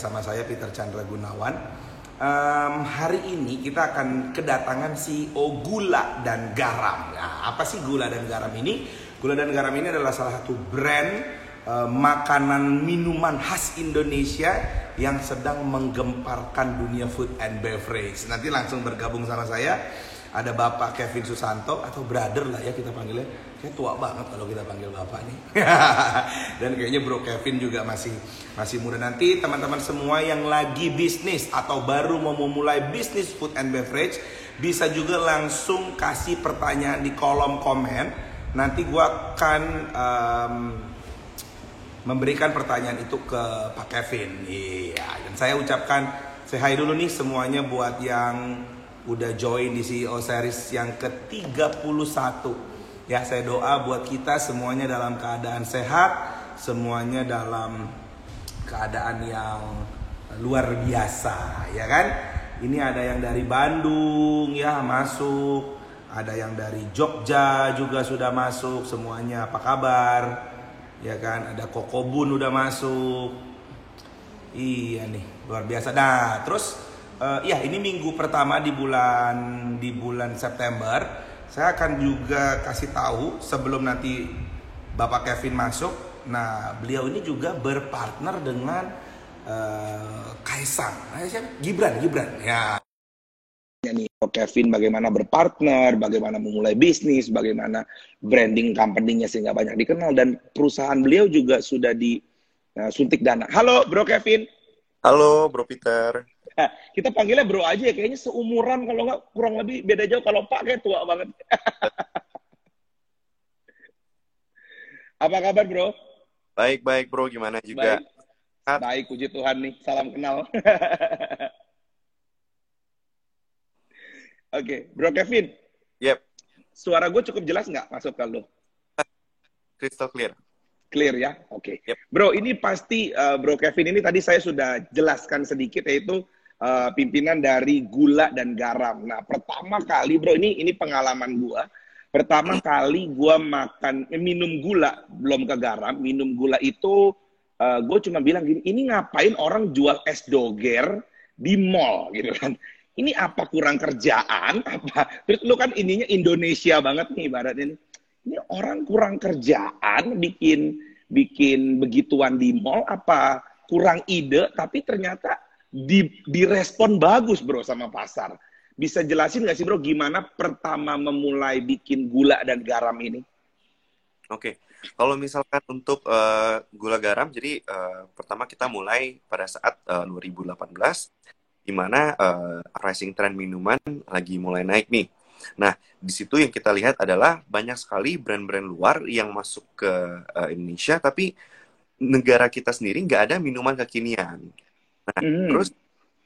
Sama saya Peter Chandra Gunawan. Um, hari ini kita akan kedatangan CEO Gula dan Garam. Nah, apa sih Gula dan Garam ini? Gula dan Garam ini adalah salah satu brand uh, makanan minuman khas Indonesia yang sedang menggemparkan dunia food and beverage. Nanti langsung bergabung sama saya ada Bapak Kevin Susanto atau brother lah ya kita panggilnya. Kayak tua banget kalau kita panggil Bapak nih. Dan kayaknya Bro Kevin juga masih masih muda. Nanti teman-teman semua yang lagi bisnis atau baru mau memulai bisnis food and beverage bisa juga langsung kasih pertanyaan di kolom komen. Nanti gua akan um, memberikan pertanyaan itu ke Pak Kevin. Iya, dan saya ucapkan saya dulu nih semuanya buat yang udah join di CEO series yang ke-31. Ya, saya doa buat kita semuanya dalam keadaan sehat, semuanya dalam keadaan yang luar biasa, ya kan? Ini ada yang dari Bandung ya masuk, ada yang dari Jogja juga sudah masuk, semuanya apa kabar? Ya kan, ada Kokobun udah masuk. Iya nih, luar biasa. Nah, terus uh, ya ini minggu pertama di bulan di bulan September. Saya akan juga kasih tahu sebelum nanti Bapak Kevin masuk. Nah, beliau ini juga berpartner dengan uh, Kaisang. Gibran, Gibran. Ya. Nih, Kevin bagaimana berpartner, bagaimana memulai bisnis, bagaimana branding company-nya sehingga banyak dikenal dan perusahaan beliau juga sudah di uh, suntik dana. Halo, Bro Kevin. Halo, Bro Peter. Nah, kita panggilnya bro aja ya, kayaknya seumuran kalau nggak kurang lebih beda jauh. Kalau Pak kayak tua banget. Apa kabar bro? Baik, baik bro. Gimana juga? Baik, baik puji Tuhan nih. Salam kenal. Oke, okay. bro Kevin. Yep. Suara gue cukup jelas nggak masuk ke lo? Crystal clear. Clear ya, oke. Okay. Yep. Bro, ini pasti uh, Bro Kevin ini tadi saya sudah jelaskan sedikit yaitu uh, pimpinan dari gula dan garam. Nah, pertama kali Bro ini ini pengalaman gua. Pertama kali gua makan eh, minum gula belum ke garam, minum gula itu uh, gue cuma bilang gini, ini ngapain orang jual es doger di mall gitu kan? Ini apa kurang kerjaan apa? Terus lu kan ininya Indonesia banget nih ibarat ini ini orang kurang kerjaan bikin bikin begituan di mall apa kurang ide tapi ternyata di direspon bagus bro sama pasar. Bisa jelasin nggak sih bro gimana pertama memulai bikin gula dan garam ini? Oke. Kalau misalkan untuk uh, gula garam jadi uh, pertama kita mulai pada saat uh, 2018 di mana uh, rising trend minuman lagi mulai naik nih. Nah, di situ yang kita lihat adalah banyak sekali brand-brand luar yang masuk ke uh, Indonesia, tapi negara kita sendiri nggak ada minuman kekinian. Nah, mm. terus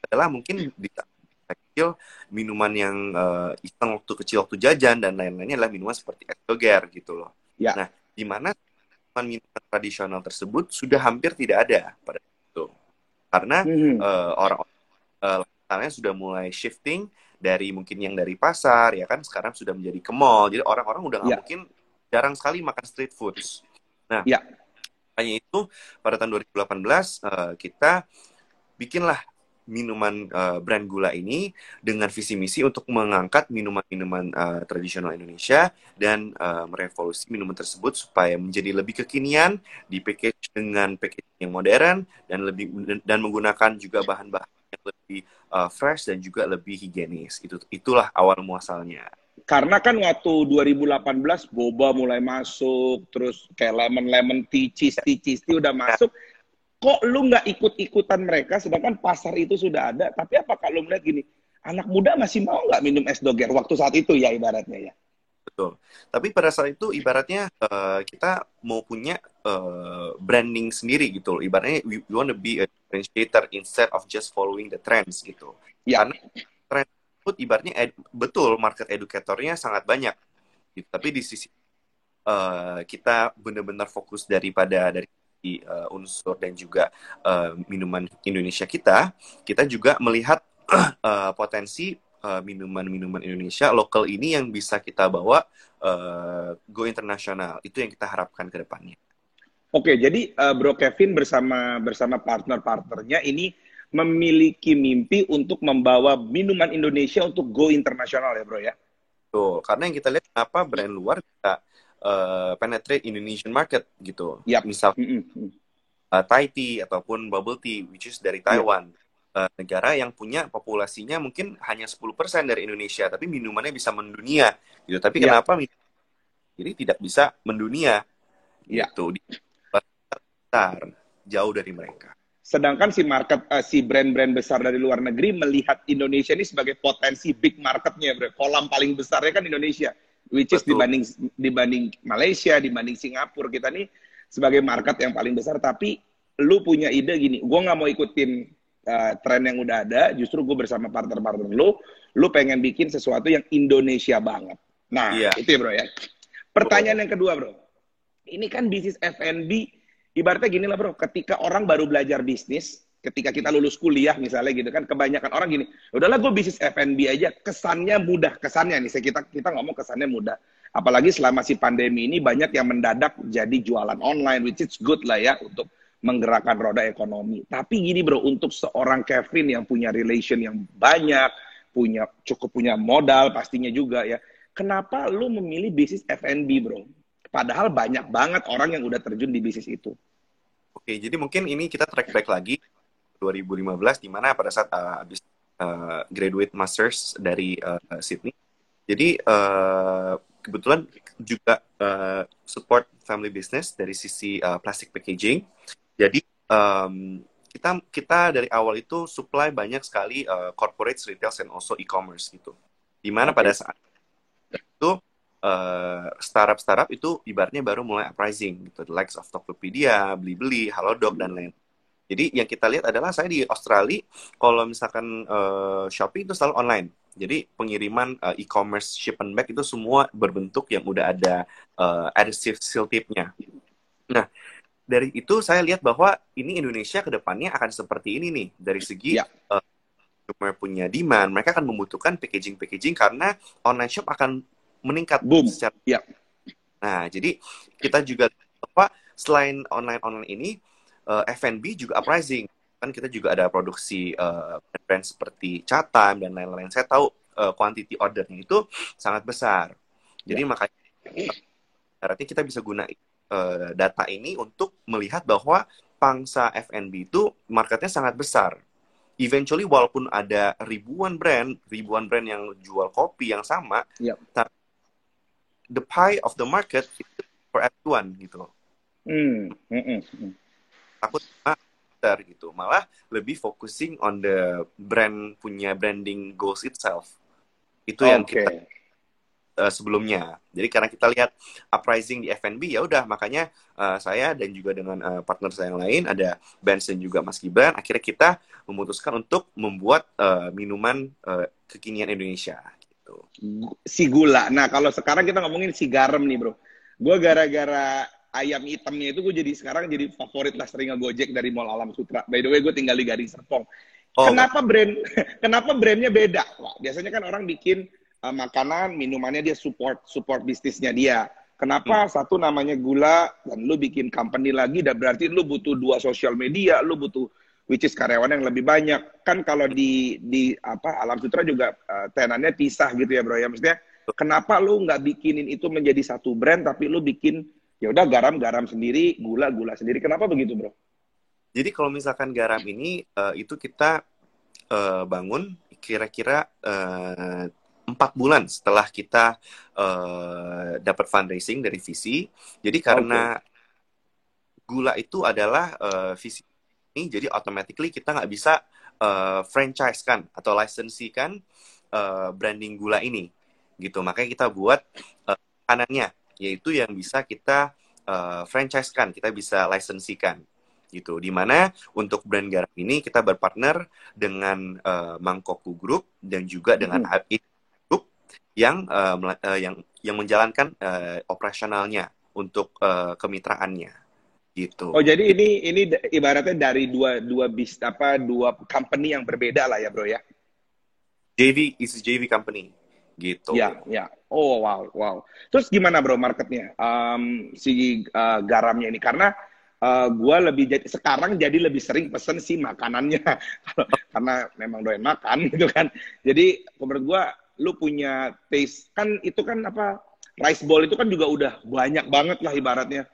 adalah mungkin di kecil minuman yang uh, iseng waktu kecil waktu jajan dan lain-lainnya adalah minuman seperti es doger gitu loh. Ya. Nah, di mana minuman tradisional tersebut sudah hampir tidak ada pada itu, karena mm. uh, orang-orang uh, sudah mulai shifting dari mungkin yang dari pasar ya kan sekarang sudah menjadi ke mall jadi orang-orang udah nggak yeah. mungkin jarang sekali makan street foods nah yeah. hanya itu pada tahun 2018 uh, eh, kita bikinlah minuman uh, brand gula ini dengan visi misi untuk mengangkat minuman-minuman uh, tradisional Indonesia dan uh, merevolusi minuman tersebut supaya menjadi lebih kekinian, di package dengan packaging yang modern dan lebih dan menggunakan juga bahan-bahan yang lebih uh, fresh dan juga lebih higienis. Itu itulah awal muasalnya. Karena kan waktu 2018 boba mulai masuk, terus kayak lemon lemon tea, cheese tea, cheese tea udah masuk. Kok lu nggak ikut-ikutan mereka, sedangkan pasar itu sudah ada. Tapi apa kalau melihat gini, anak muda masih mau nggak minum es doger waktu saat itu ya ibaratnya ya? Betul. Tapi pada saat itu ibaratnya uh, kita mau punya uh, branding sendiri gitu. Ibaratnya we, we want to be a differentiator instead of just following the trends gitu. Ya. Karena trend itu ibaratnya ed, betul market educatornya sangat banyak. Gitu. Tapi di sisi uh, kita benar-benar fokus daripada dari uh, unsur dan juga uh, minuman Indonesia kita, kita juga melihat uh, potensi minuman-minuman uh, Indonesia lokal ini yang bisa kita bawa uh, go internasional. Itu yang kita harapkan ke depannya. Oke, jadi uh, Bro Kevin bersama bersama partner-partnernya ini memiliki mimpi untuk membawa minuman Indonesia untuk go internasional ya bro ya. Tuh, karena yang kita lihat kenapa brand luar bisa uh, penetrate Indonesian market gitu. Yep. Misal Mm -mm. uh, Thai tea ataupun bubble tea which is dari Taiwan. Yep. Uh, negara yang punya populasinya mungkin hanya 10% dari Indonesia tapi minumannya bisa mendunia gitu. Tapi yep. kenapa jadi tidak bisa mendunia? Yep. Gitu. Di besar jauh dari mereka. Sedangkan si market uh, si brand-brand besar dari luar negeri melihat Indonesia ini sebagai potensi big marketnya, bro. Kolam paling besarnya kan Indonesia, which is Betul. dibanding dibanding Malaysia, dibanding Singapura kita nih sebagai market yang paling besar. Tapi lu punya ide gini, gue nggak mau ikutin uh, tren yang udah ada, justru gue bersama partner-partner lu, lu pengen bikin sesuatu yang Indonesia banget. Nah, yeah. itu ya bro ya. Pertanyaan yang kedua bro, ini kan bisnis F&B ibaratnya gini lah bro, ketika orang baru belajar bisnis, ketika kita lulus kuliah misalnya gitu kan, kebanyakan orang gini, udahlah gue bisnis F&B aja, kesannya mudah, kesannya nih, kita kita ngomong kesannya mudah. Apalagi selama si pandemi ini banyak yang mendadak jadi jualan online, which is good lah ya untuk menggerakkan roda ekonomi. Tapi gini bro, untuk seorang Kevin yang punya relation yang banyak, punya cukup punya modal pastinya juga ya, kenapa lu memilih bisnis F&B bro? Padahal banyak banget orang yang udah terjun di bisnis itu. Oke, jadi mungkin ini kita track back lagi 2015 di mana pada saat uh, habis uh, graduate masters dari uh, Sydney. Jadi uh, kebetulan juga uh, support family business dari sisi uh, plastic packaging. Jadi um, kita kita dari awal itu supply banyak sekali uh, corporate, retail, and also e-commerce gitu. Di mana okay. pada saat itu uh, startup-startup itu ibaratnya baru mulai uprising gitu, the likes of Tokopedia, Blibli, Halodoc dan lain. Jadi yang kita lihat adalah saya di Australia, kalau misalkan uh, Shopee itu selalu online. Jadi pengiriman uh, e-commerce shipment bag itu semua berbentuk yang udah ada uh, adhesive seal tape-nya. Nah, dari itu saya lihat bahwa ini Indonesia ke depannya akan seperti ini nih dari segi ya. uh, punya demand, mereka akan membutuhkan packaging-packaging karena online shop akan meningkat boom secara ya. Nah, jadi kita juga apa selain online-online ini uh, F&B juga uprising. Kan kita juga ada produksi uh, brand seperti Chatham dan lain-lain. Saya tahu uh, quantity ordernya itu sangat besar. Jadi ya. makanya berarti kita bisa guna uh, data ini untuk melihat bahwa pangsa F&B itu marketnya sangat besar. Eventually walaupun ada ribuan brand, ribuan brand yang jual kopi yang sama, yep. tapi the pie of the market for everyone gitu loh. Hmm. Mm -mm. Takut gitu, malah lebih focusing on the brand punya branding goals itself. Itu yang okay. kita uh, sebelumnya. Jadi karena kita lihat uprising di F&B ya udah makanya uh, saya dan juga dengan uh, partner saya yang lain ada Benson juga Mas Gibran akhirnya kita memutuskan untuk membuat uh, minuman uh, kekinian Indonesia si gula. Nah, kalau sekarang kita ngomongin si garam nih, Bro. Gue gara-gara ayam hitamnya itu gue jadi sekarang jadi favorit lah sering ngegojek dari Mall Alam Sutra. By the way, gue tinggal di Gading Serpong. Oh, kenapa brand kenapa brandnya beda? Wah, biasanya kan orang bikin uh, makanan, minumannya dia support support bisnisnya dia. Kenapa hmm. satu namanya gula dan lu bikin company lagi dan berarti lu butuh dua sosial media, lu butuh which is karyawan yang lebih banyak. Kan kalau di di apa Alam Sutra juga uh, tenannya pisah gitu ya, Bro ya. Maksudnya kenapa lu nggak bikinin itu menjadi satu brand tapi lu bikin ya udah garam-garam sendiri, gula-gula sendiri. Kenapa begitu, Bro? Jadi kalau misalkan garam ini uh, itu kita uh, bangun kira-kira empat uh, bulan setelah kita uh, dapat fundraising dari visi. Jadi karena okay. gula itu adalah uh, visi ini jadi automatically kita nggak bisa uh, franchise kan atau lisensi kan uh, branding gula ini gitu makanya kita buat uh, kanannya yaitu yang bisa kita uh, franchise kan kita bisa lisensikan gitu di mana untuk brand garam ini kita berpartner dengan uh, Mangkoku Group dan juga dengan hmm. Group yang uh, uh, yang yang menjalankan uh, operasionalnya untuk uh, kemitraannya gitu. Oh jadi ini ini ibaratnya dari dua dua bis apa dua company yang berbeda lah ya bro ya? JV is JV company gitu. Ya ya. Oh wow wow. Terus gimana bro marketnya um, si uh, garamnya ini karena uh, gue lebih jadi sekarang jadi lebih sering pesen sih makanannya karena memang doyan makan gitu kan. Jadi menurut gue lu punya taste kan itu kan apa rice bowl itu kan juga udah banyak banget lah ibaratnya.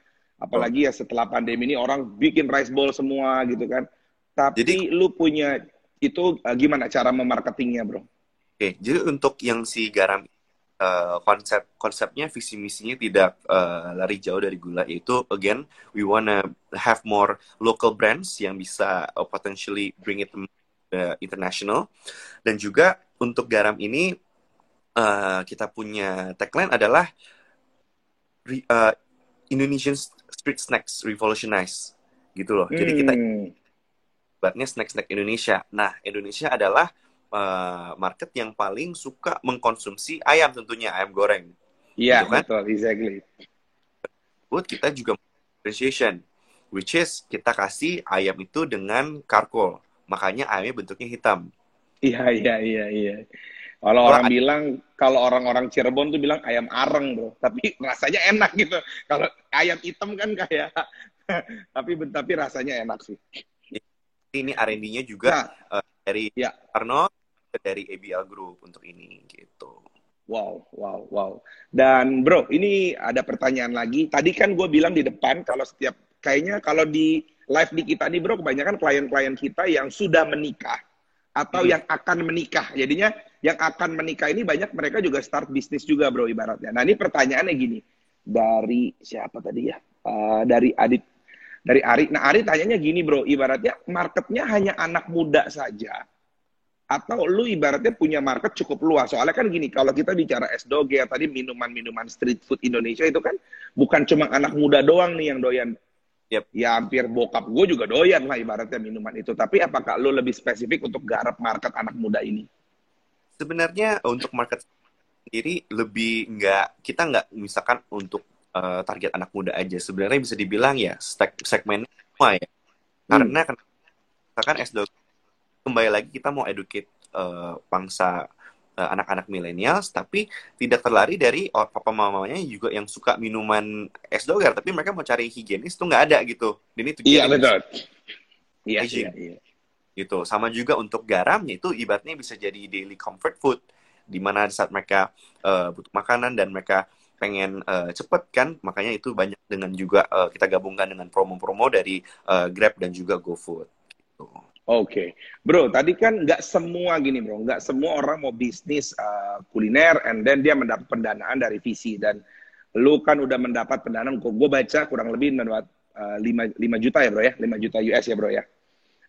Apalagi ya setelah pandemi ini orang bikin rice bowl semua gitu kan. Tapi jadi, lu punya itu uh, gimana cara memarketingnya, bro? Oke, jadi untuk yang si garam uh, konsep konsepnya visi misinya tidak uh, lari jauh dari gula yaitu again we wanna have more local brands yang bisa uh, potentially bring it to uh, international dan juga untuk garam ini uh, kita punya tagline adalah uh, Indonesian street snacks revolutionize gitu loh. Hmm. Jadi kita hmm. buatnya snack-snack Indonesia. Nah, Indonesia adalah uh, market yang paling suka mengkonsumsi ayam tentunya ayam goreng. Iya, gitu kan? betul, exactly. Buat kita juga appreciation, which is kita kasih ayam itu dengan karkol. Makanya ayamnya bentuknya hitam. Iya, iya, iya, iya. Kalau orang bilang, kalau orang-orang Cirebon tuh bilang ayam areng, bro. Tapi rasanya enak gitu. Kalau ayam hitam kan kayak, tapi tapi rasanya enak sih. Ini R&D-nya juga nah, uh, dari ya. Arno, dari ABL Group untuk ini gitu. Wow, wow, wow. Dan bro, ini ada pertanyaan lagi. Tadi kan gue bilang di depan kalau setiap kayaknya kalau di live di kita nih bro, kebanyakan klien-klien kita yang sudah menikah atau hmm. yang akan menikah. Jadinya yang akan menikah ini banyak mereka juga start bisnis juga bro ibaratnya. Nah ini pertanyaannya gini dari siapa tadi ya? Uh, dari Adit dari Ari. Nah Ari tanyanya gini bro, ibaratnya marketnya hanya anak muda saja atau lu ibaratnya punya market cukup luas. Soalnya kan gini, kalau kita bicara es doge ya tadi minuman-minuman street food Indonesia itu kan bukan cuma anak muda doang nih yang doyan. Yep. Ya hampir bokap gue juga doyan lah ibaratnya minuman itu. Tapi apakah lu lebih spesifik untuk garap market anak muda ini? sebenarnya untuk market sendiri lebih nggak kita nggak misalkan untuk uh, target anak muda aja sebenarnya bisa dibilang ya segmen semua ya hmm. karena kan misalkan S2 kembali lagi kita mau educate uh, bangsa uh, anak-anak milenial tapi tidak terlari dari oh, papa mamanya juga yang suka minuman es doger tapi mereka mau cari higienis tuh nggak ada gitu ini tuh iya betul iya iya, iya gitu. Sama juga untuk garamnya itu ibaratnya bisa jadi daily comfort food di mana saat mereka uh, butuh makanan dan mereka pengen uh, cepet kan, makanya itu banyak dengan juga uh, kita gabungkan dengan promo-promo dari uh, Grab dan juga GoFood. Oke, okay. bro. Tadi kan nggak semua gini, bro. Nggak semua orang mau bisnis uh, kuliner, and then dia mendapat pendanaan dari visi dan lu kan udah mendapat pendanaan. Gue baca kurang lebih mendapat uh, 5, 5 juta ya, bro ya, 5 juta US ya, bro ya.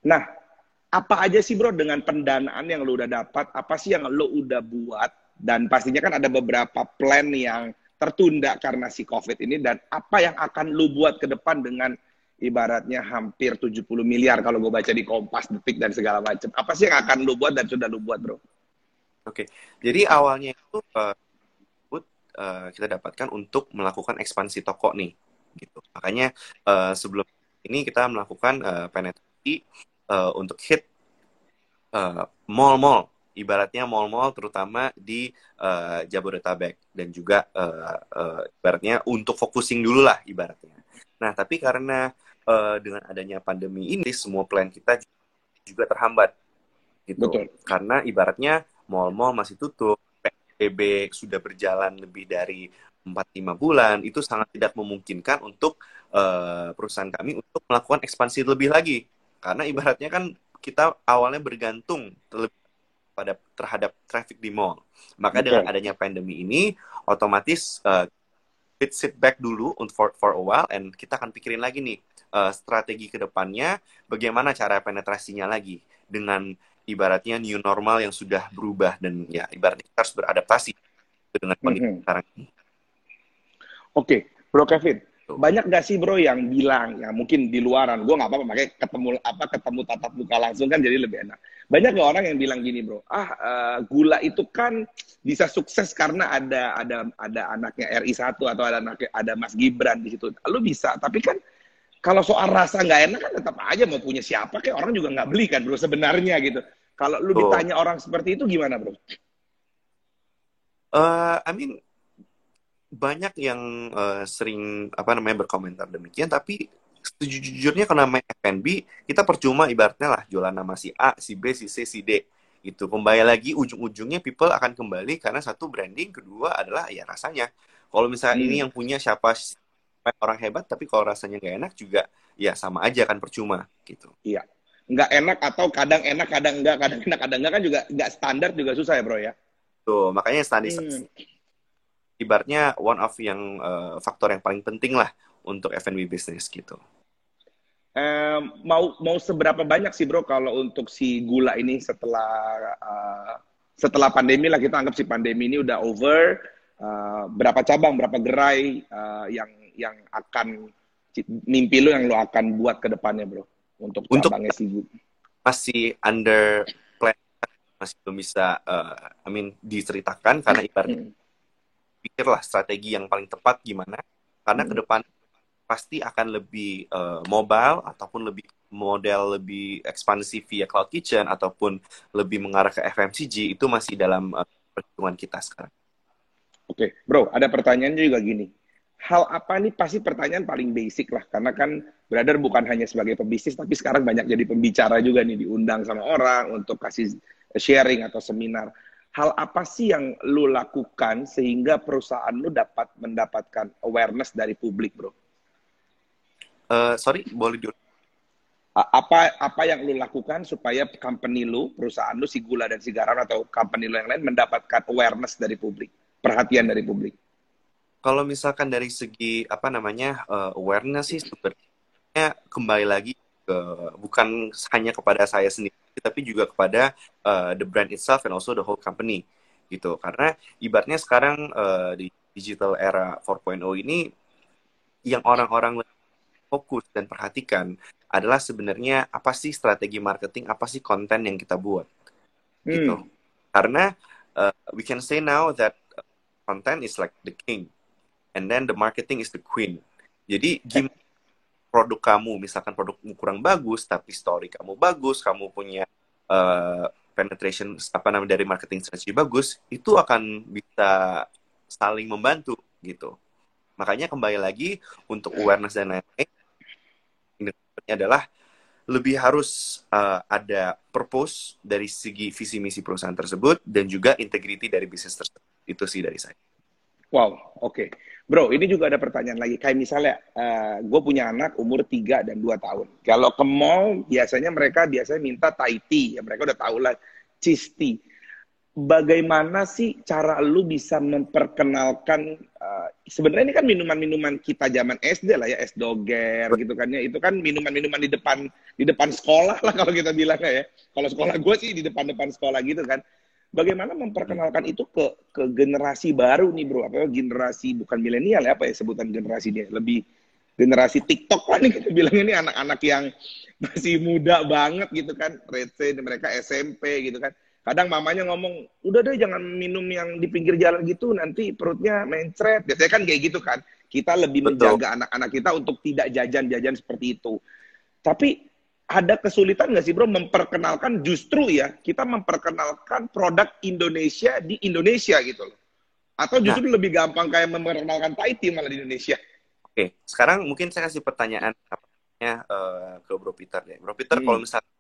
Nah, apa aja sih bro dengan pendanaan yang lo udah dapat, apa sih yang lo udah buat, dan pastinya kan ada beberapa plan yang tertunda karena si COVID ini, dan apa yang akan lo buat ke depan dengan ibaratnya hampir 70 miliar kalau gue baca di Kompas, Detik, dan segala macam. Apa sih yang akan lo buat dan sudah lo buat bro? Oke, jadi awalnya itu uh, kita dapatkan untuk melakukan ekspansi toko nih, gitu. Makanya uh, sebelum ini kita melakukan uh, penetrasi uh, untuk hit uh, mall-mall ibaratnya mall-mall terutama di uh, Jabodetabek dan juga uh, uh, ibaratnya untuk focusing dulu lah ibaratnya. Nah tapi karena uh, dengan adanya pandemi ini semua plan kita juga terhambat gitu Betul. karena ibaratnya mall-mall masih tutup, PSBB sudah berjalan lebih dari 4-5 bulan itu sangat tidak memungkinkan untuk uh, perusahaan kami untuk melakukan ekspansi lebih lagi karena ibaratnya kan kita awalnya bergantung pada terhadap traffic di mall. Maka okay. dengan adanya pandemi ini, otomatis uh, sit back dulu for for a while, and kita akan pikirin lagi nih uh, strategi ke depannya, bagaimana cara penetrasinya lagi dengan ibaratnya new normal yang sudah berubah dan ya ibaratnya kita harus beradaptasi dengan kondisi mm -hmm. sekarang ini. Oke, okay. Bro Kevin, Gitu. Banyak gak sih bro yang bilang ya mungkin di luaran gue nggak apa-apa makanya ketemu apa ketemu tatap muka langsung kan jadi lebih enak. Banyak gak orang yang bilang gini bro, ah uh, gula itu kan bisa sukses karena ada ada ada anaknya RI 1 atau ada anaknya ada Mas Gibran di situ. Lu bisa, tapi kan kalau soal rasa nggak enak kan tetap aja mau punya siapa kayak orang juga nggak beli kan bro sebenarnya gitu. Kalau lu ditanya orang seperti itu gimana bro? Uh, I mean banyak yang uh, sering apa namanya berkomentar demikian tapi sejujurnya kalau namanya F&B kita percuma ibaratnya lah jualan nama si A, si B, si C, si D itu kembali lagi ujung-ujungnya people akan kembali karena satu branding kedua adalah ya rasanya kalau misalnya hmm. ini yang punya siapa orang hebat tapi kalau rasanya nggak enak juga ya sama aja kan percuma gitu. Iya. Nggak enak atau kadang enak kadang enggak kadang enak kadang enggak kan juga nggak standar juga susah ya bro ya? Tuh makanya standar hmm. ibaratnya one of yang uh, faktor yang paling penting lah untuk F&B business gitu. Um, mau mau seberapa banyak sih bro kalau untuk si gula ini setelah uh, setelah pandemi lah kita anggap si pandemi ini udah over uh, berapa cabang berapa gerai uh, yang yang akan mimpi lo yang lo akan buat ke depannya bro untuk cabangnya si gula masih under plan masih belum bisa uh, I mean diceritakan karena ibaratnya hmm. pikirlah strategi yang paling tepat gimana karena hmm. ke depan pasti akan lebih uh, mobile ataupun lebih model lebih ekspansif via cloud kitchen ataupun lebih mengarah ke FMCG itu masih dalam uh, perhitungan kita sekarang. Oke, okay. bro, ada pertanyaan juga gini. Hal apa nih pasti pertanyaan paling basic lah karena kan brother bukan hanya sebagai pebisnis tapi sekarang banyak jadi pembicara juga nih diundang sama orang untuk kasih sharing atau seminar. Hal apa sih yang lu lakukan sehingga perusahaan lu dapat mendapatkan awareness dari publik, bro? Uh, sorry, boleh dulu. Apa apa yang lu lakukan supaya company lu, perusahaan lu, si gula dan si garam atau company lu yang lain mendapatkan awareness dari publik, perhatian dari publik? Kalau misalkan dari segi apa namanya uh, awareness sih sebenarnya kembali lagi ke bukan hanya kepada saya sendiri, tapi juga kepada uh, the brand itself and also the whole company gitu. Karena ibaratnya sekarang uh, di digital era 4.0 ini yang orang-orang fokus dan perhatikan adalah sebenarnya apa sih strategi marketing, apa sih konten yang kita buat. Hmm. Gitu. Karena uh, we can say now that content is like the king and then the marketing is the queen. Jadi gimana produk kamu, misalkan produkmu kurang bagus tapi story kamu bagus, kamu punya uh, penetration apa namanya dari marketing strategi bagus, itu akan bisa saling membantu gitu. Makanya kembali lagi untuk awareness dan lain-lain adalah lebih harus uh, ada purpose dari segi visi misi perusahaan tersebut dan juga integrity dari bisnis tersebut. Itu sih dari saya. Wow, oke. Okay. Bro, ini juga ada pertanyaan lagi. Kayak misalnya, uh, gue punya anak umur 3 dan 2 tahun. Kalau ke mall, biasanya mereka biasanya minta Thai tea. Ya, mereka udah tahu lah, cheese tea bagaimana sih cara lu bisa memperkenalkan uh, sebenarnya ini kan minuman-minuman kita zaman SD lah ya es doger gitu kan ya itu kan minuman-minuman di depan di depan sekolah lah kalau kita bilang ya kalau sekolah gue sih di depan-depan sekolah gitu kan bagaimana memperkenalkan itu ke ke generasi baru nih bro apa generasi bukan milenial ya apa ya sebutan generasi dia lebih generasi TikTok lah nih kita bilang ini anak-anak yang masih muda banget gitu kan let's mereka SMP gitu kan Kadang mamanya ngomong, udah deh jangan minum yang di pinggir jalan gitu, nanti perutnya mencret. Biasanya kan kayak gitu kan. Kita lebih Betul. menjaga anak-anak kita untuk tidak jajan-jajan seperti itu. Tapi ada kesulitan nggak sih bro memperkenalkan justru ya kita memperkenalkan produk Indonesia di Indonesia gitu loh atau justru nah, lebih gampang kayak memperkenalkan Thai tea malah di Indonesia oke sekarang mungkin saya kasih pertanyaan uh, ke Bro Peter deh Bro Peter hmm. kalau misalnya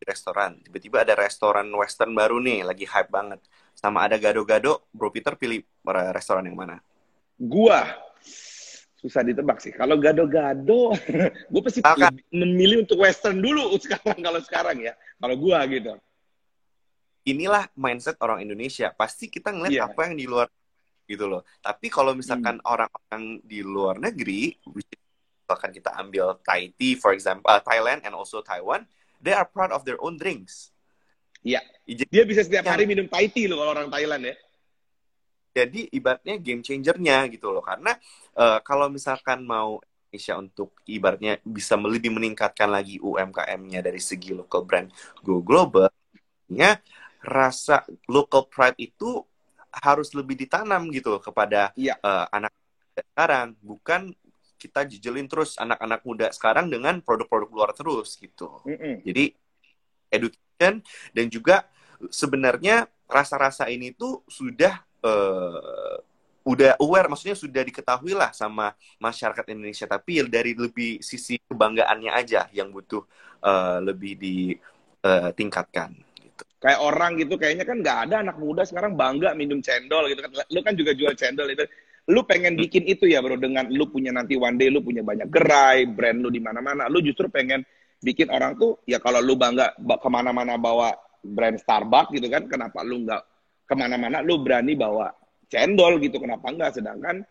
di restoran. Tiba-tiba ada restoran western baru nih, lagi hype banget. Sama ada gado-gado, Bro Peter pilih restoran yang mana? Gua susah ditebak sih. Kalau gado-gado, gue pasti Akan. memilih untuk western dulu sekarang kalau sekarang ya. Kalau gua gitu. Inilah mindset orang Indonesia. Pasti kita ngeliat yeah. apa yang di luar gitu loh. Tapi kalau misalkan hmm. orang-orang hmm. di luar negeri, misalkan kita ambil Thai tea, for example, uh, Thailand and also Taiwan, they are proud of their own drinks. Iya. Dia bisa setiap hari minum Thai tea loh kalau orang Thailand ya. Jadi ibaratnya game changernya gitu loh. Karena uh, kalau misalkan mau Indonesia untuk ibaratnya bisa lebih meningkatkan lagi UMKM-nya dari segi local brand go global, ya rasa local pride itu harus lebih ditanam gitu loh kepada ya. uh, anak sekarang, bukan kita jejelin terus anak-anak muda sekarang dengan produk-produk luar terus gitu. Mm -hmm. Jadi education dan juga sebenarnya rasa-rasa ini tuh sudah uh, udah aware maksudnya sudah diketahui lah sama masyarakat Indonesia tapi dari lebih sisi kebanggaannya aja yang butuh uh, lebih ditingkatkan uh, gitu. Kayak orang gitu kayaknya kan nggak ada anak muda sekarang bangga minum cendol gitu kan. Lu kan juga jual cendol itu. Lu pengen hmm. bikin itu ya bro dengan lu punya nanti one day lu punya banyak gerai, brand lu di mana-mana. Lu justru pengen bikin orang tuh ya kalau lu bangga ke mana-mana bawa brand Starbucks gitu kan, kenapa lu nggak ke mana-mana lu berani bawa cendol gitu kenapa enggak? Sedangkan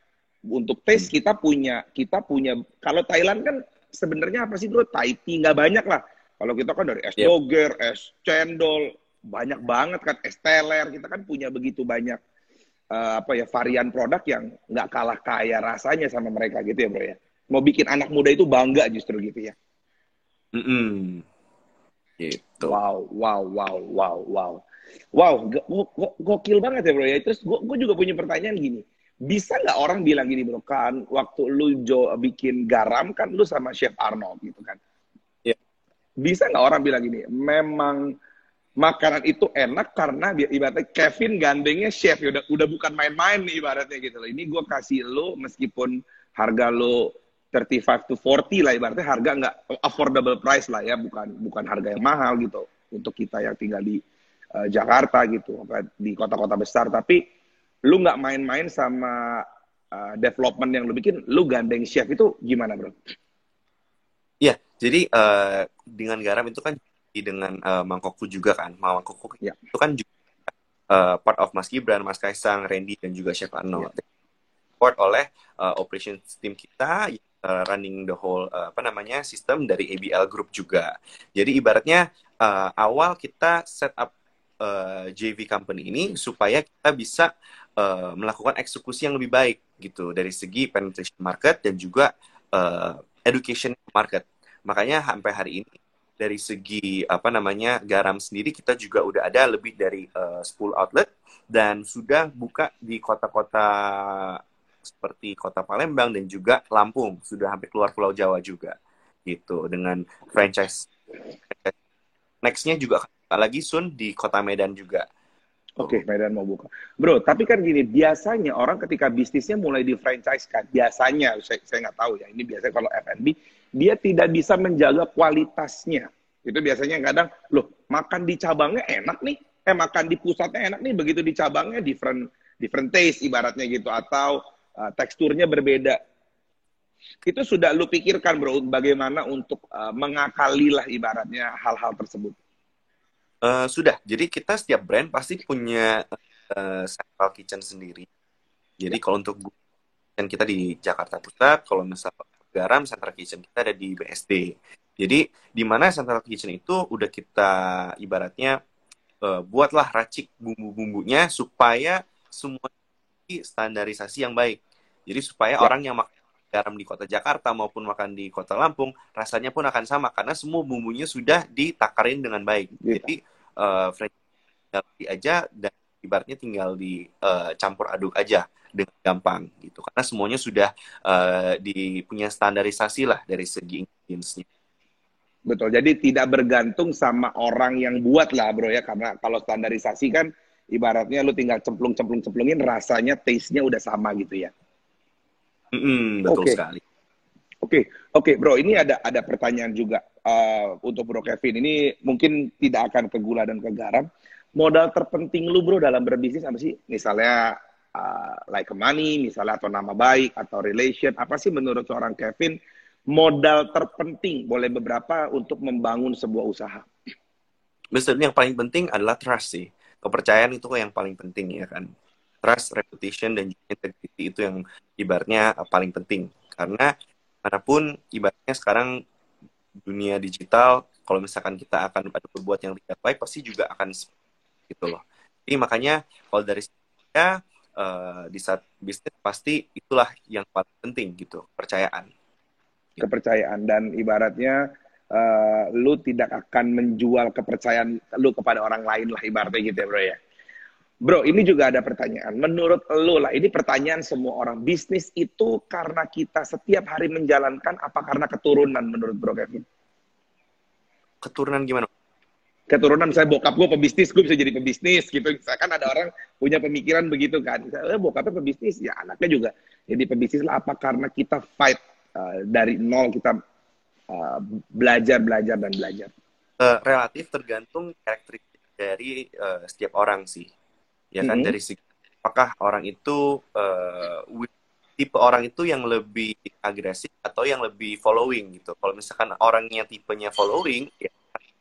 untuk taste hmm. kita punya kita punya kalau Thailand kan sebenarnya apa sih bro? Thai tea nggak banyak lah. Kalau kita kan dari es yep. doger es cendol banyak banget kan es teler kita kan punya begitu banyak uh, apa ya varian produk yang nggak kalah kaya rasanya sama mereka gitu ya bro ya. Mau bikin anak muda itu bangga justru gitu ya. Mm -hmm. gitu. Wow wow wow wow wow Wow, gokil banget ya bro ya. Terus gue juga punya pertanyaan gini. Bisa nggak orang bilang gini bro, kan waktu lu Jo bikin garam kan lu sama Chef Arnold gitu kan. Yeah. Bisa nggak orang bilang gini, memang makanan itu enak karena ibaratnya Kevin gandengnya chef ya udah udah bukan main-main nih ibaratnya gitu loh. Ini gue kasih lo meskipun harga lo 35 to 40 lah ibaratnya harga nggak affordable price lah ya bukan bukan harga yang mahal gitu untuk kita yang tinggal di uh, Jakarta gitu di kota-kota besar tapi lu nggak main-main sama uh, development yang lu bikin lu gandeng chef itu gimana bro? Iya jadi uh, dengan garam itu kan dengan uh, mangkokku juga kan mangkokku ya. itu kan juga uh, part of Mas Gibran, Mas Kaisang, Randy dan juga Chef Arnold. Ya. Support oleh uh, operations team kita uh, running the whole uh, apa namanya sistem dari ABL Group juga. Jadi ibaratnya uh, awal kita set up uh, eh, JV company ini supaya kita bisa uh, melakukan eksekusi yang lebih baik gitu dari segi penetration market dan juga uh, education market. Makanya sampai hari ini dari segi apa namanya garam sendiri kita juga udah ada lebih dari uh, 10 outlet dan sudah buka di kota-kota seperti kota Palembang dan juga Lampung sudah hampir keluar Pulau Jawa juga gitu dengan franchise. Nextnya juga lagi Sun di kota Medan juga. Oke, okay, Medan mau buka. Bro, tapi kan gini, biasanya orang ketika bisnisnya mulai di franchise kan, biasanya, saya, nggak tahu ya, ini biasanya kalau F&B, dia tidak bisa menjaga kualitasnya. Itu biasanya kadang, loh, makan di cabangnya enak nih, eh makan di pusatnya enak nih, begitu di cabangnya different different taste ibaratnya gitu, atau uh, teksturnya berbeda. Itu sudah lu pikirkan bro, bagaimana untuk uh, mengakalilah ibaratnya hal-hal tersebut? Uh, sudah. Jadi kita setiap brand pasti punya uh, central kitchen sendiri. Jadi ya. kalau untuk kitchen kita di Jakarta Pusat, kalau misal garam central kitchen kita ada di BSD. Jadi di mana central kitchen itu udah kita ibaratnya uh, buatlah racik bumbu-bumbunya supaya semua standarisasi yang baik. Jadi supaya ya. orang yang makan garam di kota Jakarta maupun makan di kota Lampung rasanya pun akan sama karena semua bumbunya sudah ditakarin dengan baik. Yeah. Jadi uh, tinggal di aja dan ibaratnya tinggal dicampur eh, uh, aduk aja dengan gampang gitu karena semuanya sudah uh, di punya standarisasi lah dari segi ingredientsnya. Betul. Jadi tidak bergantung sama orang yang buat lah bro ya karena kalau standarisasi kan ibaratnya lu tinggal cemplung-cemplung-cemplungin rasanya taste-nya udah sama gitu ya. Mm-hmm, betul okay. sekali. Oke, okay. oke, okay, bro. Ini ada ada pertanyaan juga uh, untuk Bro Kevin. Ini mungkin tidak akan ke gula dan ke garam. Modal terpenting lu, bro, dalam berbisnis apa sih? Misalnya uh, like money, misalnya atau nama baik atau relation. Apa sih menurut seorang Kevin modal terpenting? Boleh beberapa untuk membangun sebuah usaha. Misalnya yang paling penting adalah trust sih. Kepercayaan itu yang paling penting ya kan trust, reputation, dan integrity itu yang ibaratnya paling penting. Karena mana pun ibaratnya sekarang dunia digital, kalau misalkan kita akan ada berbuat yang tidak baik, pasti juga akan gitu loh. Jadi makanya kalau dari saya uh, di saat bisnis pasti itulah yang paling penting gitu, kepercayaan. Kepercayaan dan ibaratnya uh, lu tidak akan menjual kepercayaan lu kepada orang lain lah ibaratnya gitu ya bro ya. Bro, ini juga ada pertanyaan. Menurut lo lah, ini pertanyaan semua orang. Bisnis itu karena kita setiap hari menjalankan apa karena keturunan menurut Bro Kevin? Keturunan gimana? keturunan saya bokap gue pebisnis gue bisa jadi pebisnis gitu misalkan ada orang punya pemikiran begitu kan eh, bokapnya pebisnis ya anaknya juga jadi pebisnis lah apa karena kita fight uh, dari nol kita uh, belajar belajar dan belajar uh, relatif tergantung karakteristik dari uh, setiap orang sih ya kan mm -hmm. dari segi apakah orang itu uh, tipe orang itu yang lebih agresif atau yang lebih following gitu kalau misalkan orangnya tipenya following ya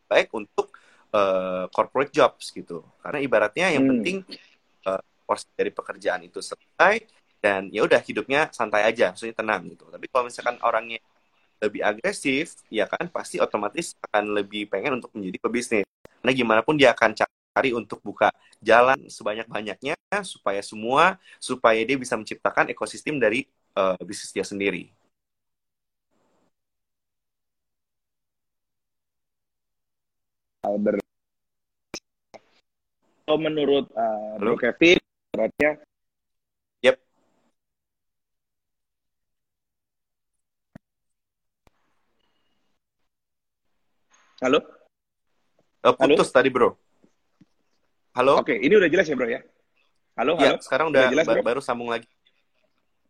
baik untuk uh, corporate jobs gitu. Karena ibaratnya yang hmm. penting uh, porsi dari pekerjaan itu selesai dan ya udah hidupnya santai aja, maksudnya tenang gitu. Tapi kalau misalkan orangnya lebih agresif, ya kan pasti otomatis akan lebih pengen untuk menjadi pebisnis. Karena gimana pun dia akan cari untuk buka jalan sebanyak-banyaknya supaya semua supaya dia bisa menciptakan ekosistem dari uh, bisnis dia sendiri. ber menurut uh, Bro Kevin beratnya Yep. Halo? Uh, putus Halo? tadi, Bro. Halo? Oke, ini udah jelas ya, Bro ya? Halo, ya, halo. sekarang udah, udah jelas, bro? baru sambung lagi.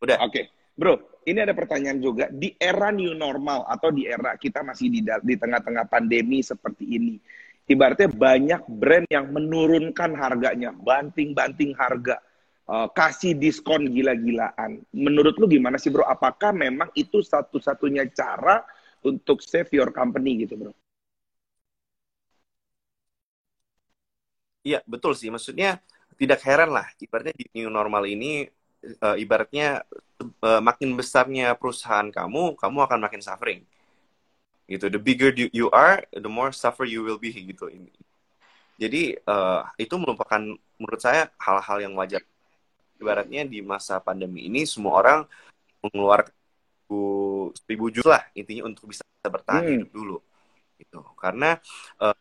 Udah. Oke. Bro, ini ada pertanyaan juga. Di era new normal atau di era kita masih di di tengah-tengah pandemi seperti ini, ibaratnya banyak brand yang menurunkan harganya, banting-banting harga, uh, kasih diskon gila-gilaan. Menurut lu gimana sih bro? Apakah memang itu satu-satunya cara untuk save your company gitu bro? Iya betul sih. Maksudnya tidak heran lah. Ibaratnya di new normal ini, uh, ibaratnya uh, makin besarnya perusahaan kamu, kamu akan makin suffering gitu the bigger you are the more suffer you will be gitu jadi uh, itu merupakan menurut saya hal-hal yang wajar ibaratnya di masa pandemi ini semua orang mengeluarkan seribu juz lah intinya untuk bisa bertahan hmm. hidup dulu gitu karena uh,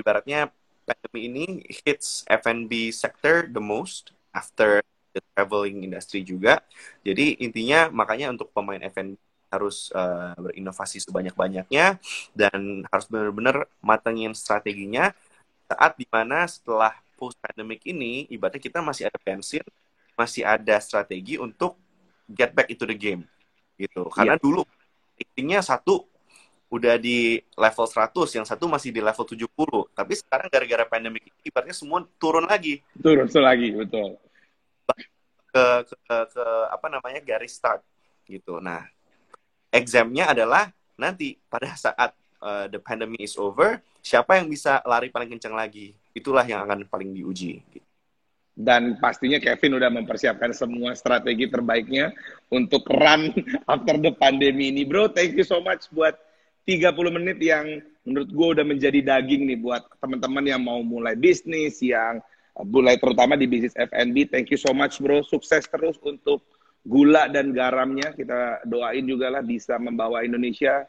ibaratnya pandemi ini hits F&B sector the most after the traveling industry juga jadi intinya makanya untuk pemain F&B harus uh, berinovasi sebanyak-banyaknya dan harus benar-benar matangin strateginya saat di mana setelah post pandemic ini ibaratnya kita masih ada pensiun masih ada strategi untuk get back into the game gitu karena yeah. dulu intinya satu udah di level 100 yang satu masih di level 70 tapi sekarang gara-gara pandemic ini ibaratnya semua turun lagi turun lagi betul ke, ke, ke apa namanya garis start gitu nah examnya adalah nanti pada saat uh, the pandemic is over, siapa yang bisa lari paling kencang lagi? Itulah yang akan paling diuji. Dan pastinya Kevin udah mempersiapkan semua strategi terbaiknya untuk run after the pandemi ini. Bro, thank you so much buat 30 menit yang menurut gue udah menjadi daging nih buat teman-teman yang mau mulai bisnis, yang mulai terutama di bisnis F&B. Thank you so much bro, sukses terus untuk gula dan garamnya kita doain juga lah bisa membawa Indonesia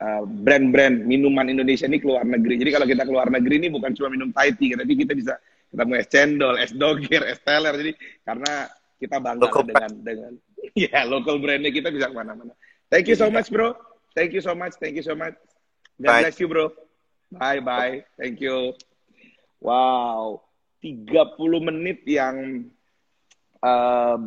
uh, brand-brand uh, minuman Indonesia ini keluar negeri. Jadi kalau kita keluar negeri ini bukan cuma minum Thai tea, tapi kita bisa ketemu es cendol, es dogir, es teler. Jadi karena kita bangga local dengan dengan ya yeah, local brandnya kita bisa ke mana-mana. Thank you so much bro. Thank you so much. Thank you so much. God bye. bless you bro. Bye bye. Thank you. Wow. 30 menit yang uh,